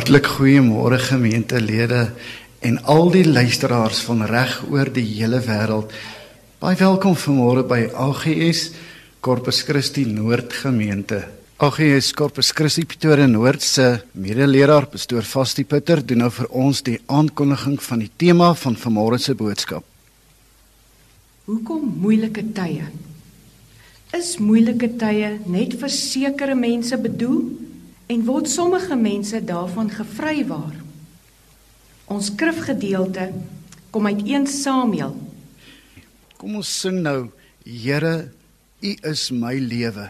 Hartlik goeiemôre gemeentelede en al die luisteraars van reg oor die hele wêreld. Baie welkom vanmôre by AGS Corpus Christi Noord Gemeente. AGS Corpus Christi Pretoria Noord se medeleraar pastoor Vastie Pitter doen nou vir ons die aankondiging van die tema van vanmôre se boodskap. Hoekom moeilike tye? Is moeilike tye net vir sekere mense bedoel? En word sommige mense daarvan gevrywaar. Ons skrifgedeelte kom uit 1 Samuel. Kom ons sing nou, Here, U is my lewe.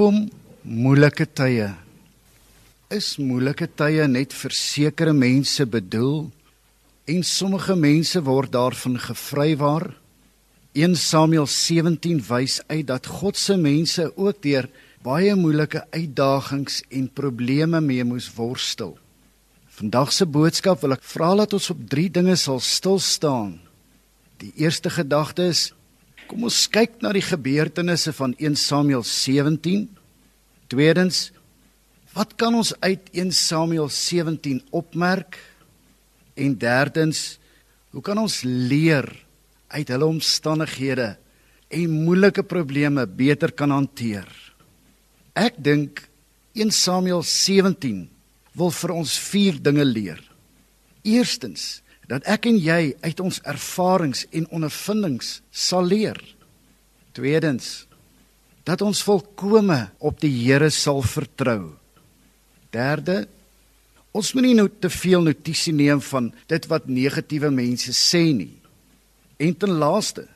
Hoekom moeilike tye? Is moeilike tye net vir sekere mense bedoel en sommige mense word daarvan gevrywaar? 1 Samuel 17 wys uit dat God se mense ook deur baie moeilike uitdagings en probleme mee moes worstel. Vandag se boodskap wil ek vra dat ons op 3 dinge sal stil staan. Die eerste gedagte is Kom ons kyk na die gebeurtenisse van 1 Samuel 17. Tweedens, wat kan ons uit 1 Samuel 17 opmerk? En derdens, hoe kan ons leer uit hulle omstandighede en moeilike probleme beter kan hanteer. Ek dink 1 Samuel 17 wil vir ons vier dinge leer. Eerstens dat ek en jy uit ons ervarings en ondervindings sal leer. Tweedens dat ons volkome op die Here sal vertrou. Derde ons moenie nou te veel notisie neem van dit wat negatiewe mense sê nie. En ten laaste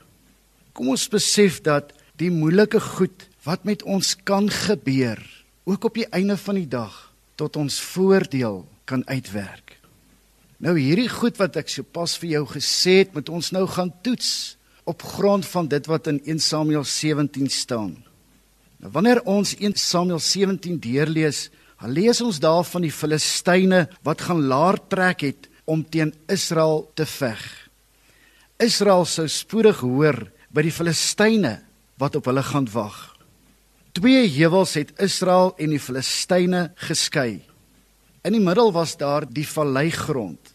kom ons besef dat die moeilike goed wat met ons kan gebeur ook op die einde van die dag tot ons voordeel kan uitwerk. Nou hierdie goed wat ek sopas vir jou gesê het, moet ons nou gaan toets op grond van dit wat in 1 Samuel 17 staan. Nou wanneer ons 1 Samuel 17 deurlees, dan lees ons daar van die Filistyne wat gaan laar trek het om teen Israel te veg. Israel sou spoedig hoor by die Filistyne wat op hulle gaan wag. Twee heuwels het Israel en die Filistyne geskei. In die middel was daar die valleigrond.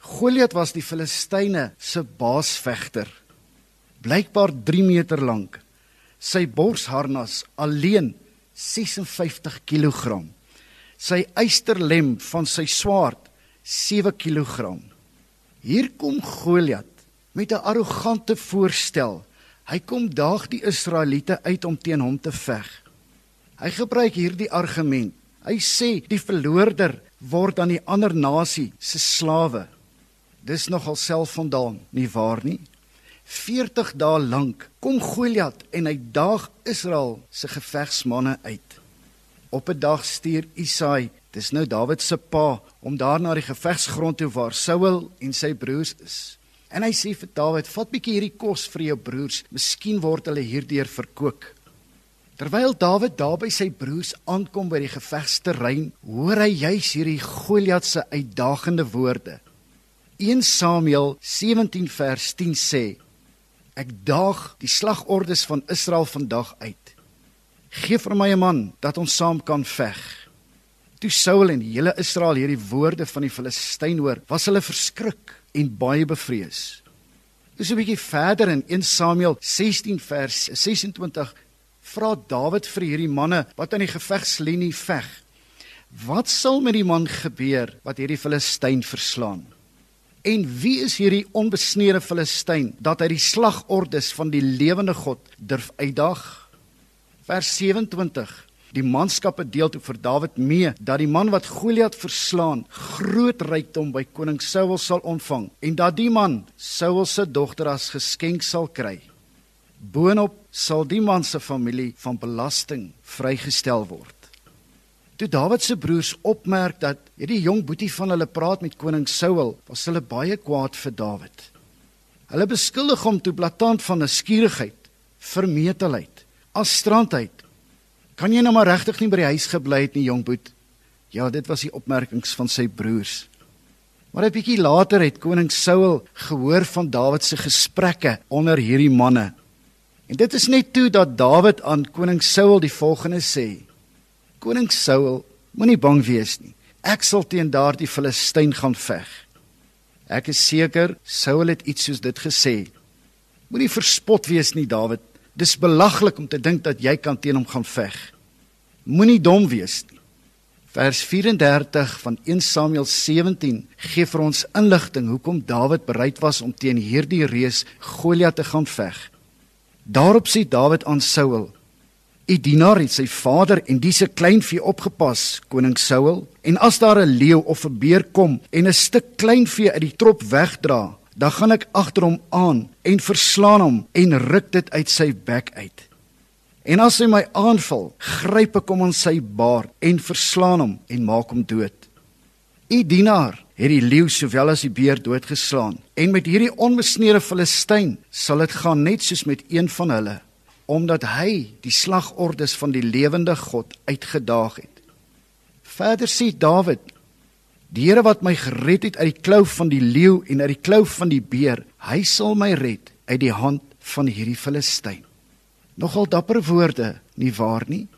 Goliat was die Filistyne se baasvegter. Blykbaar 3 meter lank. Sy borsharnas alleen 56 kg. Sy eysterlem van sy swaard 7 kg. Hier kom Goliat met 'n arrogante voorstel. Hy kom daag die Israeliete uit om teen hom te veg. Hy gebruik hierdie argument Hy sê die verloorder word aan die ander nasie se slawe. Dis nogal selfvandaan, nie waar nie? 40 dae lank kom Goliat en hy daag Israel se gevegsmanne uit. Op 'n dag stuur Isai, dis nou Dawid se pa, om daar na die gevegsgrond toe waar Saul en sy broers is. En hy sê vir Dawid: "Vat bietjie hierdie kos vir jou broers, miskien word hulle hierdeur verkoop." Terwyl Dawid daar by sy broers aankom by die gevegsterrein, hoor hy juis hierdie Goliat se uitdagende woorde. 1 Samuel 17 vers 10 sê: Ek daag die slagordes van Israel vandag uit. Geef vir my 'n man dat ons saam kan veg. Toe Saul en die hele Israel hierdie woorde van die Filistyn hoor, was hulle verskrik en baie bevrees. Dis 'n bietjie verder in 1 Samuel 16 vers 26 vra Dawid vir hierdie manne wat aan die gevegslinie veg. Wat sal met die man gebeur wat hierdie Filistyn verslaan? En wie is hierdie onbesneede Filistyn dat hy die slagordes van die lewende God durf uitdaag? Vers 27 Die manskappe deel toe vir Dawid mee dat die man wat Goliat verslaan groot rykdom by koning Saul sal ontvang en dat die man Saul se dogter as geskenk sal kry. Boonop sal die man se familie van belasting vrygestel word. Toe Dawid se broers opmerk dat hierdie jong boetie van hulle praat met koning Saul, was hulle baie kwaad vir Dawid. Hulle beskuldig hom toe blaatant van 'n skierigheid, vermetelheid, afstrandheid. Kan jy nou maar regtig nie by die huis gebly het nie, jong boet? Ja, dit was die opmerkings van sy broers. Maar 'n bietjie later het koning Saul gehoor van Dawid se gesprekke onder hierdie manne En dit is net toe dat Dawid aan koning Saul die volgende sê: Koning Saul, moenie bang wees nie. Ek sal teen daardie Filistyn gaan veg. Ek is seker Saul het iets soos dit gesê. Moenie verspot wees nie, Dawid. Dis belaglik om te dink dat jy kan teen hom gaan veg. Moenie dom wees nie. Vers 34 van 1 Samuel 17 gee vir ons inligting hoekom Dawid bereid was om teen hierdie reus Goliat te gaan veg. Daarop sê Dawid aan Saul: "U dienaar het sy vader en dis 'n kleinvee opgepas, koning Saul, en as daar 'n leeu of 'n beer kom en 'n stuk kleinvee uit die trop wegdra, dan gaan ek agter hom aan en verslaan hom en ruk dit uit sy bek uit. En as hy my aanval, gryp ek hom aan sy baard en verslaan hom en maak hom dood. U dienaar het die leeu sowel as die beer doodgeslaan. En met hierdie onbesneede Filistyn sal dit gaan net soos met een van hulle, omdat hy die slagordes van die lewende God uitgedaag het. Verder sê Dawid: Die Here wat my gered het uit die klou van die leeu en uit die klou van die beer, hy sal my red uit die hand van hierdie Filistyn. Nogal dapper woorde, nie waar nie?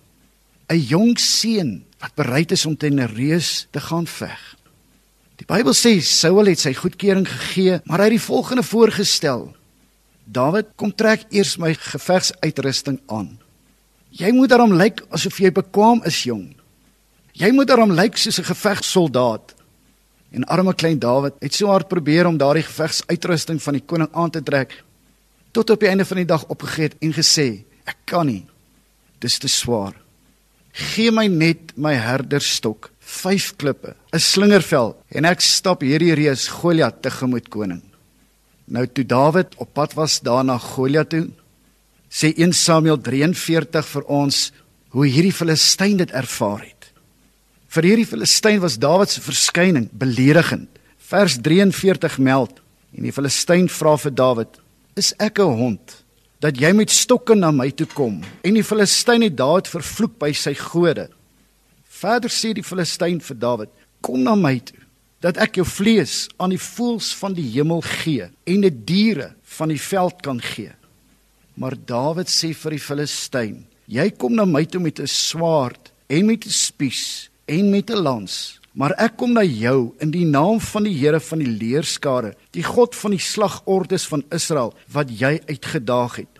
'n Jong seun wat bereid is om teen 'n reus te gaan veg. Die Bybel sê Saul het sy goedkeuring gegee, maar hy het die volgende voorgestel: Dawid, kom trek eers my gevegsuitrusting aan. Jy moet daarom lyk asof jy bekwam is, jong. Jy moet daarom lyk soos 'n gevegssoldaat. En arme klein Dawid het so hard probeer om daardie gevegsuitrusting van die koning aan te trek tot op die einde van die dag opgegee het en gesê: "Ek kan nie. Dis te swaar. Gee my net my herderstok, vyf klippe, 'n slingervel en ek stap hierdie reus Goliat tegemoet koning." Nou toe Dawid op pad was daarna Goliat toe, sê 1 Samuel 43 vir ons hoe hierdie Filistyn dit ervaar het. Vir hierdie Filistyn was Dawid se verskyning beledigend. Vers 43 meld en die Filistyn vra vir Dawid: "Is ek 'n hond dat jy met stokke na my toe kom?" En die Filistyn het Dawid vervloek by sy gode. Verder sê die Filistyn vir Dawid: "Kom na my toe dat ek jou vlees aan die voëls van die hemel gee en die diere van die veld kan gee." Maar Dawid sê vir die Filistyn: "Jy kom na my toe met 'n swaard en met 'n spies." en met 'n lans. Maar ek kom na jou in die naam van die Here van die leerskare, die God van die slagordes van Israel wat jy uitgedaag het.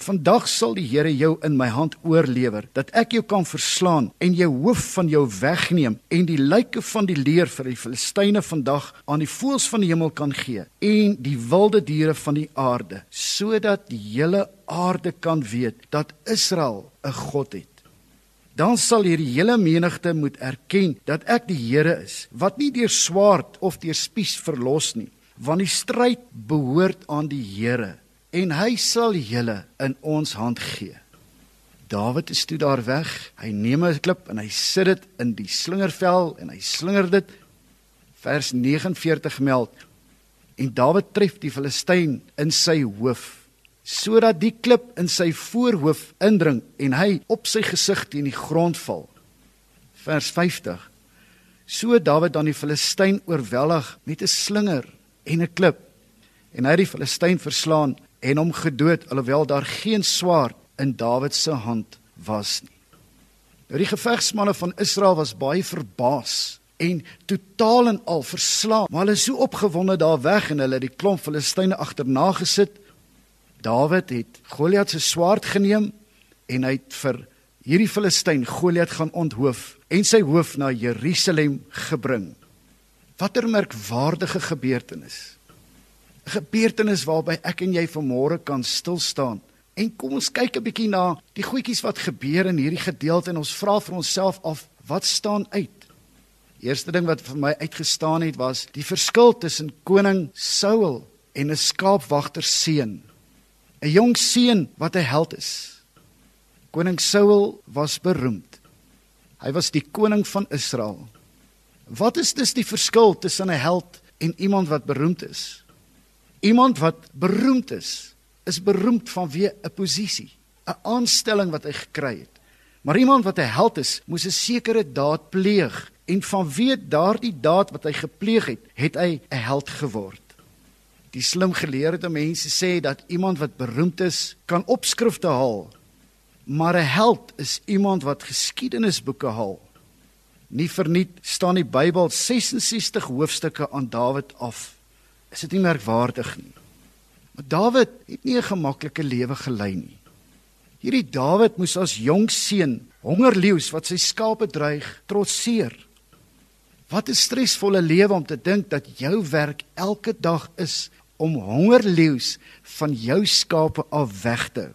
Vandag sal die Here jou in my hand oorlewer dat ek jou kan verslaan en jou hoof van jou wegneem en die lyke van die leer vir die Filistyne vandag aan die voëls van die hemel kan gee en die wilde diere van die aarde sodat die hele aarde kan weet dat Israel 'n God het. Dan sal hierdie hele menigte moet erken dat ek die Here is wat nie deur swaard of deur spies verlos nie want die stryd behoort aan die Here en hy sal julle in ons hand gee. Dawid is toe daar weg. Hy neem 'n klip en hy sit dit in die slingervel en hy slinger dit. Vers 49 meld. En Dawid tref die Filistyn in sy hoof sodat die klip in sy voorhoof indring en hy op sy gesig teen die grond val. Vers 50. So Dawid dan die Filistyn oorweldig met 'n slinger en 'n klip. En hy het die Filistyn verslaan en hom gedood alhoewel daar geen swaard in Dawid se hand was nie. Nou die gevegsmanne van Israel was baie verbaas en totaal en al verslaan. Maar hulle is so opgewonde daar weg en hulle het die klomp Filistyne agterna gesit Dawid het Goliat se swaard geneem en hy het vir hierdie Filistyn Goliat gaan onthoof en sy hoof na Jerusalem gebring. Watter merkwaardige gebeurtenis. Gebeurtenis waarby ek en jy vanmôre kan stil staan. En kom ons kyk 'n bietjie na die goedjies wat gebeur in hierdie gedeelte en ons vra vir onsself af wat staan uit. Eerste ding wat vir my uitgestaan het was die verskil tussen koning Saul en 'n skaapwagter seun. 'n jong seun wat 'n held is. Koning Saul was beroemd. Hy was die koning van Israel. Wat is dus die verskil tussen 'n held en iemand wat beroemd is? Iemand wat beroemd is, is beroemd vanweë 'n posisie, 'n aanstelling wat hy gekry het. Maar iemand wat 'n held is, moes 'n sekere daad pleeg en vanweë daardie daad wat hy gepleeg het, het hy 'n held geword. Die slim geleerde mense sê dat iemand wat beroemd is, kan opskrifte haal. Maar 'n held is iemand wat geskiedenisboeke haal. Nie verniet staan die Bybel 66 hoofstukke aan Dawid af. Is dit nie merkwaardig nie? Maar Dawid het nie 'n gemaklike lewe gelei nie. Hierdie Dawid moes as jong seun hongerleeu's wat sy skape dreig trotseer. Wat 'n stresvolle lewe om te dink dat jou werk elke dag is om hongerleeu's van jou skape af weg te hou.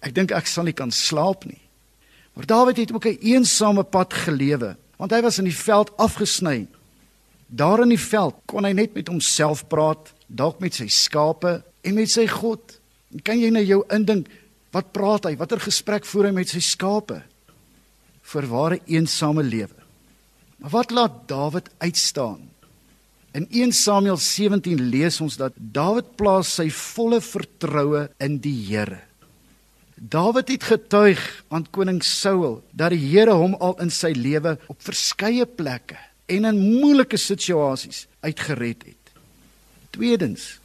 Ek dink ek sal nie kan slaap nie. Maar Dawid het ook 'n eensame pad gelewe, want hy was in die veld afgesny. Daar in die veld kon hy net met homself praat, dalk met sy skape en met sy God. En kan jy nou jou indink wat praat hy? Watter gesprek voer hy met sy skape? Vir ware eensame lewe. Maar wat laat Dawid uitstaan? In 1 Samuel 17 lees ons dat Dawid plaas sy volle vertroue in die Here. Dawid het getuig aan koning Saul dat die Here hom al in sy lewe op verskeie plekke en in moeilike situasies uitgered het. Tweedens,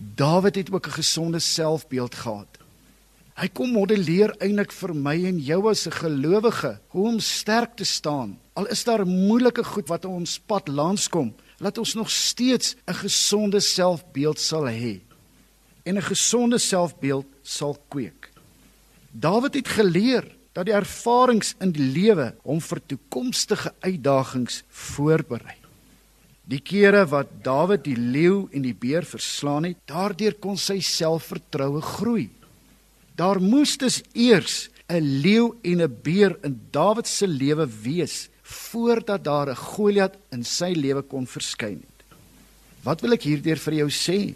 Dawid het ook 'n gesonde selfbeeld gehad. Hy kom modelleer eintlik vir my en jou as 'n gelowige hoe om sterk te staan. Al is daar moeilike goed wat ons pad langskom, laat ons nog steeds 'n gesonde selfbeeld sal hê. en 'n gesonde selfbeeld sal kweek. Dawid het geleer dat die ervarings in die lewe hom vir toekomstige uitdagings voorberei. Die kere wat Dawid die leeu en die beer verslaan het, daardeur kon sy selfvertroue groei. Daar moes dus eers 'n leeu en 'n beer in Dawid se lewe wees voordat daar 'n Goliat in sy lewe kon verskyn het. Wat wil ek hierdeur vir jou sê?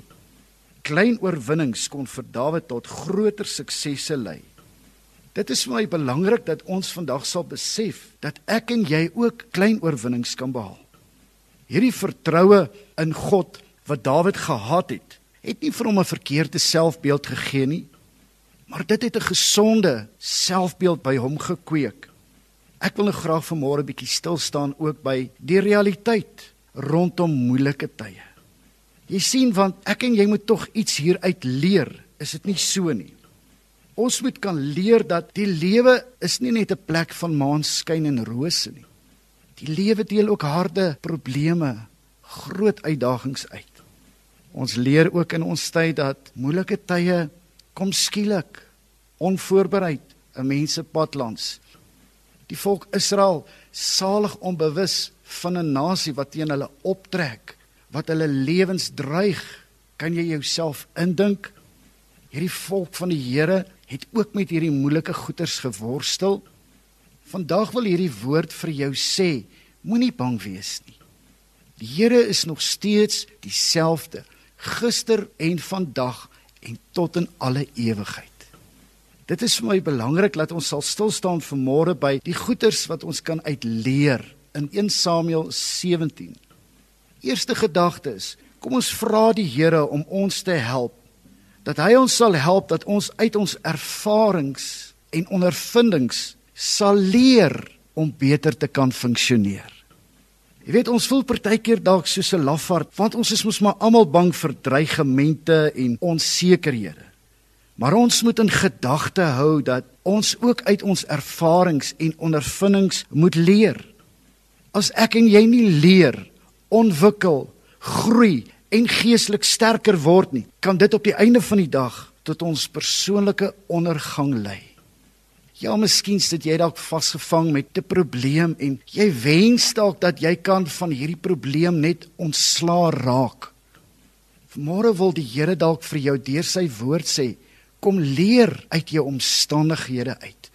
Klein oorwinnings kon vir Dawid tot groter suksesse lei. Dit is vir my belangrik dat ons vandag sal besef dat ek en jy ook klein oorwinnings kan behaal. Hierdie vertroue in God wat Dawid gehad het, het nie vir hom 'n verkeerde selfbeeld gegee nie. Maar dit het 'n gesonde selfbeeld by hom gekweek. Ek wil nou graag vanmôre 'n bietjie stil staan ook by die realiteit rondom moeilike tye. Jy sien want ek en jy moet tog iets hieruit leer, is dit nie so nie? Ons moet kan leer dat die lewe is nie net 'n plek van maanskyn en rose nie. Die lewe deel ook harde probleme, groot uitdagings uit. Ons leer ook in ons tyd dat moeilike tye kom skielik onvoorbereid 'n mense pad langs. Die volk Israel salig onbewus van 'n nasie wat teen hulle optrek, wat hulle lewens dreig. Kan jy jouself indink? Hierdie volk van die Here het ook met hierdie moeilike goeters geworstel. Vandag wil hierdie woord vir jou sê, moenie bang wees nie. Die Here is nog steeds dieselfde gister en vandag en tot in alle ewigheid. Dit is vir my belangrik dat ons sal stil staan vanmôre by die goeters wat ons kan uitleer in 1 Samuel 17. Eerste gedagte is, kom ons vra die Here om ons te help dat hy ons sal help dat ons uit ons ervarings en ondervindings sal leer om beter te kan funksioneer. Jy weet ons voel partykeer dalk soos 'n lafaard want ons is mos maar almal bang vir dreigemente en onsekerhede. Maar ons moet in gedagte hou dat ons ook uit ons ervarings en ondervindings moet leer. As ek en jy nie leer, ontwikkel, groei en geestelik sterker word nie, kan dit op die einde van die dag tot ons persoonlike ondergang lei. Ja, miskien sit jy dalk vasgevang met 'n probleem en jy wens dalk dat jy kan van hierdie probleem net ontslaa raak. Môre wil die Here dalk vir jou deur sy woord sê, kom leer uit jou omstandighede uit.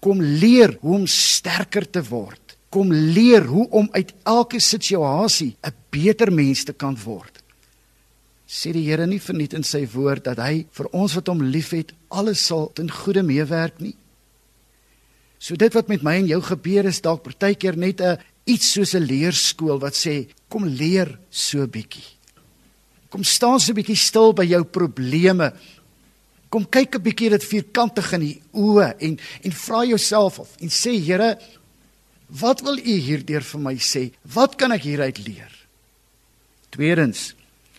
Kom leer hoe om sterker te word. Kom leer hoe om uit elke situasie 'n beter mens te kan word. Sê die Here nie verniet in sy woord dat hy vir ons wat hom liefhet alles sal ten goeie meewerk nie. So dit wat met my en jou gebeur is dalk partykeer net 'n iets soos 'n leerskool wat sê kom leer so bietjie. Kom staan so bietjie stil by jou probleme. Kom kyk 'n bietjie dit vierkantig in die oë en en vra jouself of en sê Here, wat wil U hierdeur vir my sê? Wat kan ek hieruit leer? Tweedens,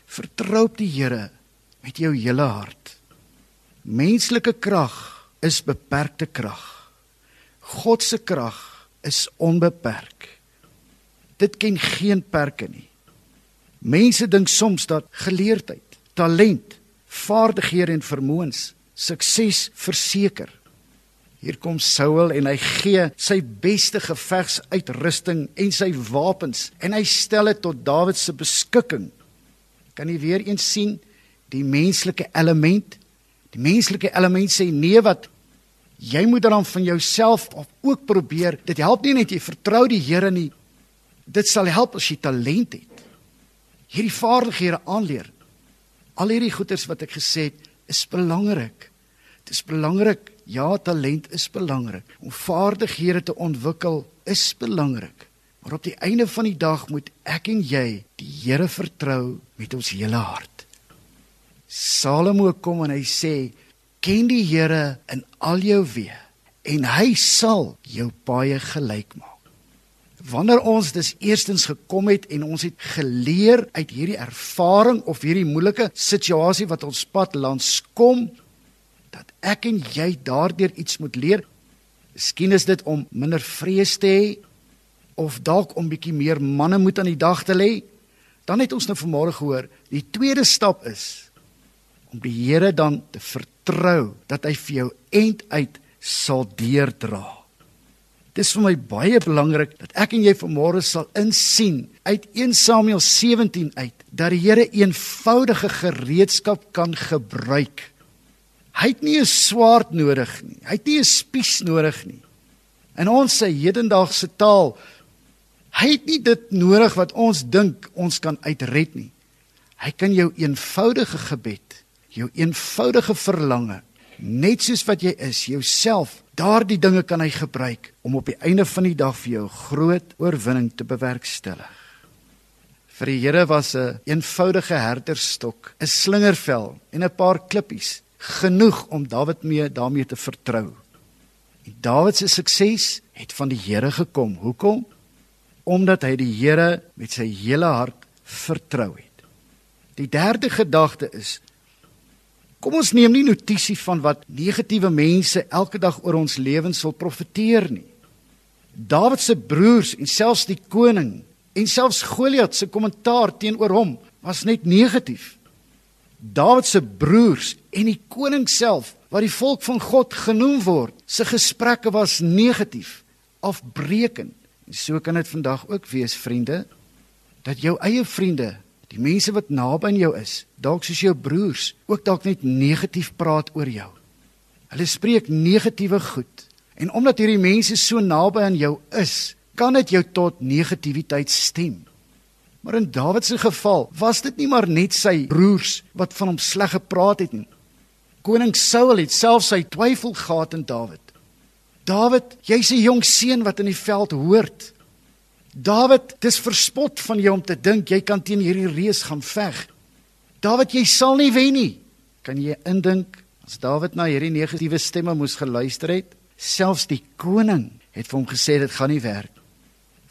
vertrou op die Here met jou hele hart. Menslike krag is beperkte krag. God se krag is onbeperk. Dit ken geen perke nie. Mense dink soms dat geleerdheid, talent, vaardighede en vermoëns sukses verseker. Hier kom Saul en hy gee sy beste gevegsuitrusting en sy wapens en hy stel dit tot Dawid se beskikking. Kan jy weer eens sien die menslike element? Die menslike element sê nee wat Jy moet dan van jouself of ook probeer. Dit help nie net jy vertrou die Here nie. Dit sal help as jy talent het. Hierdie vaardighede aanleer. Al hierdie goeders wat ek gesê het, is belangrik. Dit is belangrik. Ja, talent is belangrik. Om vaardighede te ontwikkel is belangrik. Maar op die einde van die dag moet ek en jy die Here vertrou met ons hele hart. Salomo kom en hy sê ken die Here in al jou weë en hy sal jou baie gelyk maak. Wanneer ons dus eerstens gekom het en ons het geleer uit hierdie ervaring of hierdie moeilike situasie wat ons pad langs kom dat ek en jy daardeur iets moet leer. Miskien is dit om minder vrees te hê of dalk om bietjie meer manne moet aan die dag te lê. Dan het ons nou vanmôre gehoor, die tweede stap is om die Here dan te vertrou dat hy vir jou end uit sal deurdra. Dis vir my baie belangrik dat ek en jy vanmôre sal insien uit 1 Samuel 17 uit dat die Here eenvoudige gereedskap kan gebruik. Hy het nie 'n swaard nodig nie. Hy het nie 'n spies nodig nie. In ons se hedendaagse taal, hy het nie dit nodig wat ons dink ons kan uitred nie. Hy kan jou eenvoudige gebed, jou eenvoudige verlange, net soos wat jy is, jouself, daardie dinge kan hy gebruik om op die einde van die dag vir jou groot oorwinning te bewerkstellig. Vir die Here was 'n een eenvoudige herderstok, 'n slingervel en 'n paar klippies genoeg om Dawid mee daarmee te vertrou. Dawid se sukses het van die Here gekom. Hoekom? Omdat hy die Here met sy hele hart vertrou het. Die derde gedagte is Kom ons neem nie notisie van wat negatiewe mense elke dag oor ons lewens wil profeteer nie. Dawid se broers en selfs die koning en selfs Goliat se kommentaar teenoor hom was net negatief. Dawid se broers en die koning self wat die volk van God genoem word, se gesprekke was negatief, afbreekend. So kan dit vandag ook wees, vriende, dat jou eie vriende Die mense wat naby aan jou is, dalk soos jou broers, ook dalk net negatief praat oor jou. Hulle spreek negatiewe goed. En omdat hierdie mense so naby aan jou is, kan dit jou tot negativiteit stem. Maar in Dawid se geval was dit nie maar net sy broers wat van hom sleg gepraat het nie. Koning Saul het self sy twyfel gehad in Dawid. Dawid, jy's 'n jong seun wat in die veld hoort. Dawid, dis verspot van jou om te dink jy kan teen hierdie reus gaan veg. Dawid, jy sal nie wen nie. Kan jy indink as Dawid na hierdie negatiewe stemme moes geluister het? Selfs die koning het vir hom gesê dit gaan nie werk.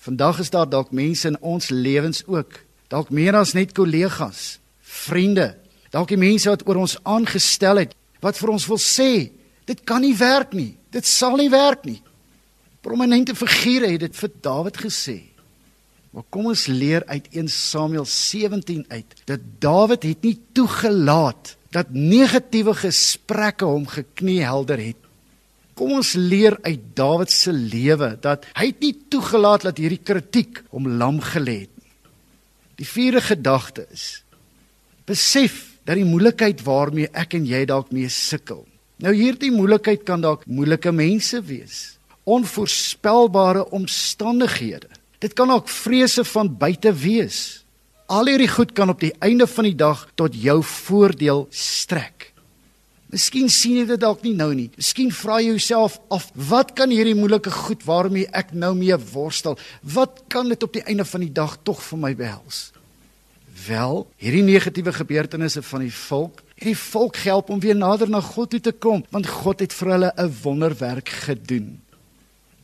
Vandag is daar dalk mense in ons lewens ook, dalk meer as net kollegas, vriende, dalk die mense wat oor ons aangestel het, wat vir ons wil sê, dit kan nie werk nie. Dit sal nie werk nie. Prominente figure het dit vir Dawid gesê. Maar kom ons leer uit 1 Samuel 17 uit dat Dawid het nie toegelaat dat negatiewe gesprekke hom gekniehelder het. Kom ons leer uit Dawid se lewe dat hy het nie toegelaat dat hierdie kritiek hom lam gelê het nie. Die vierde gedagte is besef dat die moeilikheid waarmee ek en jy dalk mee sukkel. Nou hierdie moeilikheid kan dalk moeilike mense wees, onvoorspelbare omstandighede. Dit kan ook vrese van buite wees. Al hierdie goed kan op die einde van die dag tot jou voordeel strek. Miskien sien jy dit dalk nie nou nie. Miskien vra jy jouself af, wat kan hierdie moeilike goed waarmee ek nou mee worstel, wat kan dit op die einde van die dag tog vir my behels? Wel, hierdie negatiewe gebeurtenisse van die volk, hierdie volk help om weer nader na God toe te kom, want God het vir hulle 'n wonderwerk gedoen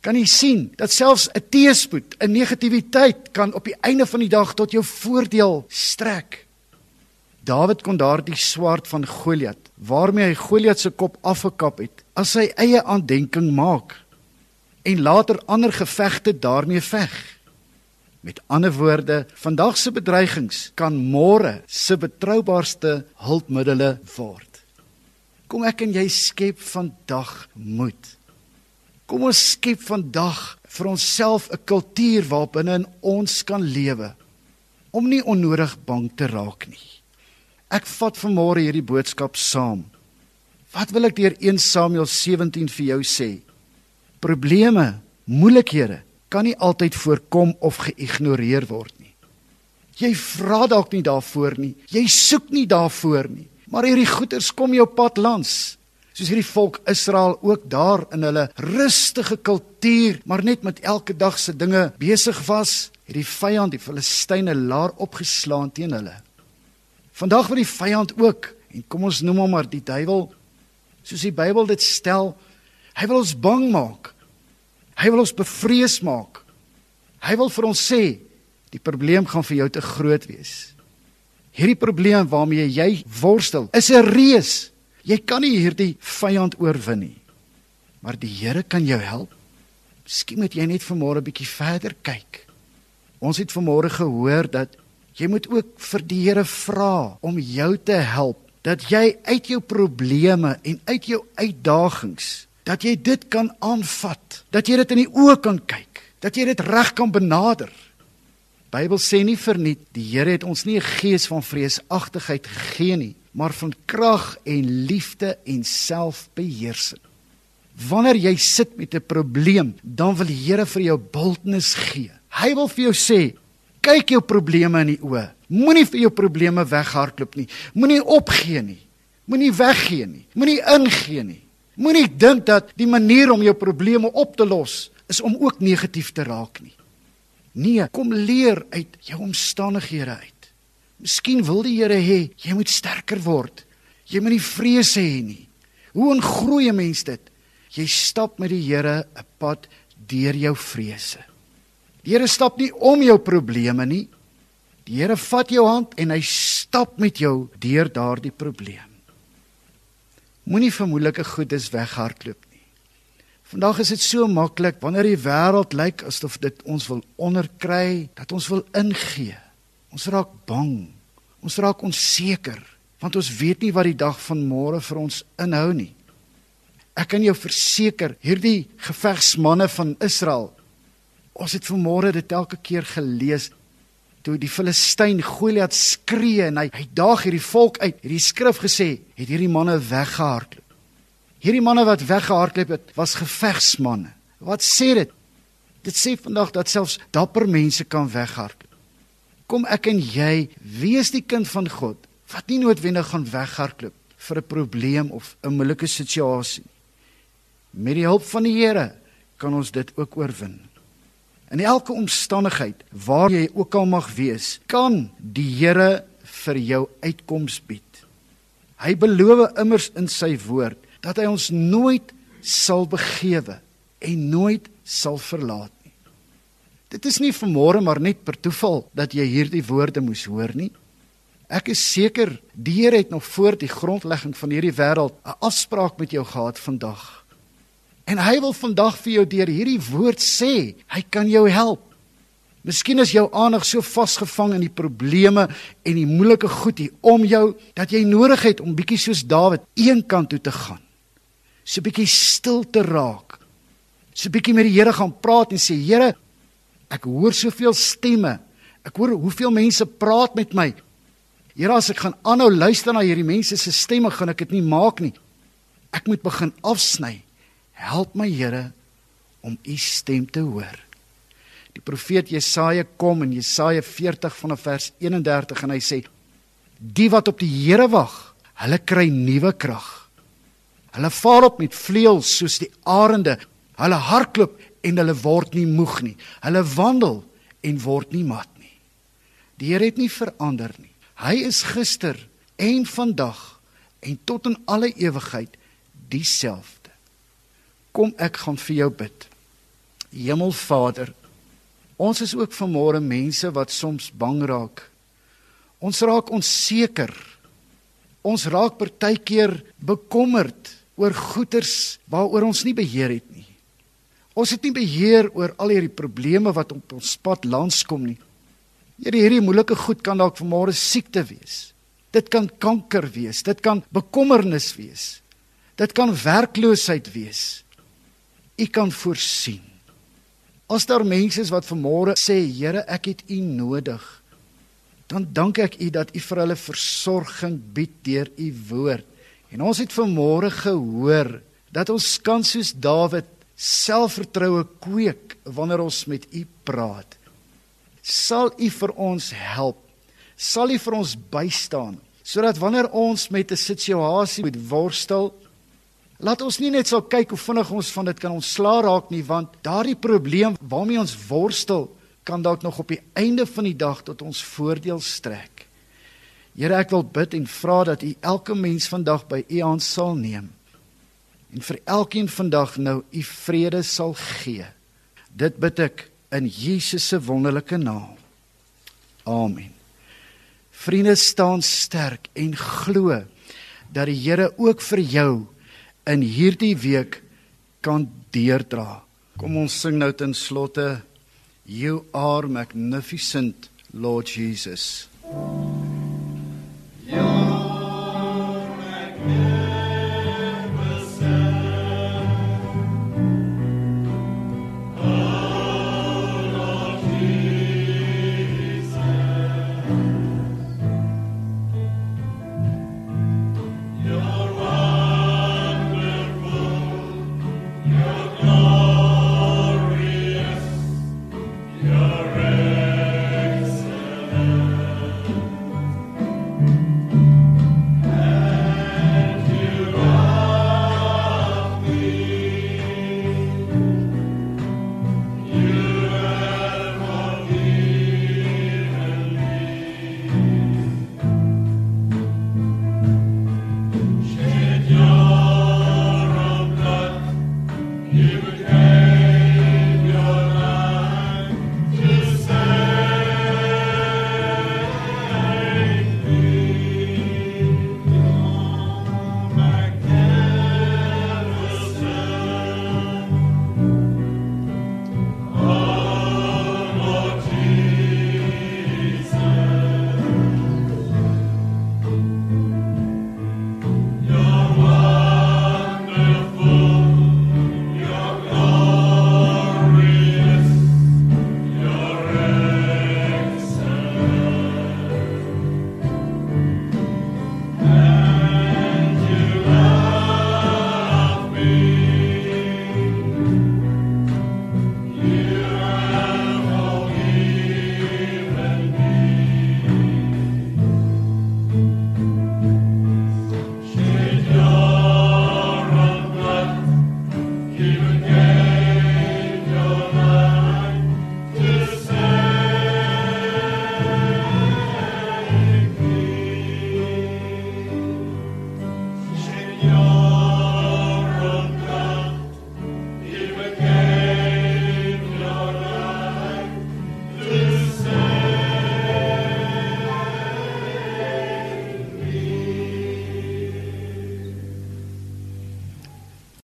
kan jy sien dat selfs 'n teëspoed, 'n negativiteit kan op die einde van die dag tot jou voordeel strek. Dawid kon daardie swaard van Goliat, waarmee hy Goliat se kop afgekap het, as sy eie aandenking maak en later ander gevegte daarmee veg. Met ander woorde, vandag se bedreigings kan môre se betroubaarste hulpmiddels word. Kom ek en jy skep vandag moed. Kom ons skep vandag vir onsself 'n kultuur waarbinne ons kan lewe om nie onnodig bang te raak nie. Ek vat vanmôre hierdie boodskap saam. Wat wil ek deur 1 Samuel 17 vir jou sê? Probleme, moeilikhede kan nie altyd voorkom of geïgnoreer word nie. Jy vra dalk nie daarvoor nie. Jy soek nie daarvoor nie. Maar hierdie goeters kom jou pad langs soos hierdie volk Israel ook daar in hulle rustige kultuur, maar net met elke dag se dinge besig was, het die vyand, die Filistyne, laar opgeslaan teen hulle. Vandag word die vyand ook, en kom ons noem hom maar die duiwel, soos die Bybel dit stel, hy wil ons bang maak. Hy wil ons bevrees maak. Hy wil vir ons sê die probleem gaan vir jou te groot wees. Hierdie probleem waarmee jy worstel, is 'n reus Jy kan nie hierdie vyand oorwin nie. Maar die Here kan jou help. Miskien moet jy net vanmôre 'n bietjie verder kyk. Ons het vanmôre gehoor dat jy moet ook vir die Here vra om jou te help dat jy uit jou probleme en uit jou uitdagings dat jy dit kan aanvat, dat jy dit in die oë kan kyk, dat jy dit reg kan benader. Bybel sê nie verniet die Here het ons nie 'n gees van vreesagtigheid gegee nie, maar van krag en liefde en selfbeheersing. Wanneer jy sit met 'n probleem, dan wil die Here vir jou bultnis gee. Hy wil vir jou sê, kyk jou probleme in die oë. Moenie vir jou probleme weghardloop nie. Moenie opgee nie. Moenie weggee nie. Moenie ingee nie. Moenie dink dat die manier om jou probleme op te los is om ook negatief te raak nie. Nee, kom leer uit jou omstandighede uit. Miskien wil die Here hê jy moet sterker word. Jy moet nie vrees hê nie. Hoe 'n mens dit? Jy stap met die Here 'n pad deur jou vrese. Die Here stap nie om jou probleme nie. Die Here vat jou hand en hy stap met jou deur daardie probleem. Moenie vermoedelike goedes weghardloop nie. Vandag is dit so maklik wanneer die wêreld lyk asof dit ons wil onderkry, dat ons wil ingee. Ons raak bang. Ons raak onseker want ons weet nie wat die dag van môre vir ons inhou nie. Ek kan jou verseker, hierdie gevegsmanne van Israel, ons het vanmôre dit elke keer gelees toe die Filistyn Goliat skree en hy hy daag hierdie volk uit. Hierdie skrif gesê, het hierdie manne weggehardloop. Hierdie manne wat weggehardloop het, was gevegsmanne. Wat sê dit? Dit sê vandag dat selfs dapper mense kan weghardloop kom ek en jy wees die kind van God wat nie noodwendig gaan weghardloop vir 'n probleem of 'n moeilike situasie. Met die hulp van die Here kan ons dit ook oorwin. In elke omstandigheid waar jy ook al mag wees, kan die Here vir jou uitkoms bied. Hy beloof immers in sy woord dat hy ons nooit sal begewe en nooit sal verlaat. Dit is nie vanmôre maar net per toeval dat jy hierdie woorde moes hoor nie. Ek is seker die Here het nog voor die grondlegging van hierdie wêreld 'n afspraak met jou gehad vandag. En hy wil vandag vir jou deur hierdie woord sê, hy kan jou help. Miskien is jou aandag so vasgevang in die probleme en die moeilike goed hier om jou dat jy nodig het om bietjie soos Dawid eenkant toe te gaan. So bietjie stil te raak. So bietjie met die Here gaan praat en sê Here, Ek hoor soveel stemme. Ek hoor hoeveel mense praat met my. Here, as ek gaan aanhou luister na hierdie mense se stemme, gaan ek dit nie maak nie. Ek moet begin afsny. Help my, Here, om u stem te hoor. Die profeet Jesaja kom in Jesaja 40 vanaf vers 31 en hy sê: Die wat op die Here wag, hulle kry nuwe krag. Hulle vaar op met vleuels soos die arende. Hulle hardloop en hulle word nie moeg nie. Hulle wandel en word nie mat nie. Die Here het nie verander nie. Hy is gister en vandag en tot in alle ewigheid dieselfde. Kom ek gaan vir jou bid. Hemelvader, ons is ook vanmôre mense wat soms bang raak. Ons raak onseker. Ons raak partykeer bekommerd oor goeters waaroor ons nie beheer het nie. Ons het nie beheer oor al hierdie probleme wat op ons pad langs kom nie. Here, hierdie moeilike goed kan dalk vanmôre siekte wees. Dit kan kanker wees, dit kan bekommernis wees. Dit kan werkloosheid wees. U kan voorsien. As daar mense is wat vanmôre sê, Here, ek het U nodig, dan dank ek U dat U vir hulle versorging bied deur U woord. En ons het vanmôre gehoor dat ons kan soos Dawid selfvertroue kweek wanneer ons met U praat. Sal U vir ons help? Sal U vir ons bystaan sodat wanneer ons met 'n situasie moet worstel, laat ons nie net sal kyk hoe vinnig ons van dit kan ontslaa raak nie, want daardie probleem waarmee ons worstel kan dalk nog op die einde van die dag tot ons voordeel strek. Here, ek wil bid en vra dat U elke mens vandag by U hand sal neem en vir elkeen vandag nou u vrede sal gee. Dit bid ek in Jesus se wonderlike naam. Amen. Vriende staan sterk en glo dat die Here ook vir jou in hierdie week kan deurdra. Kom ons sing nou ten slotte You are magnificent Lord Jesus. You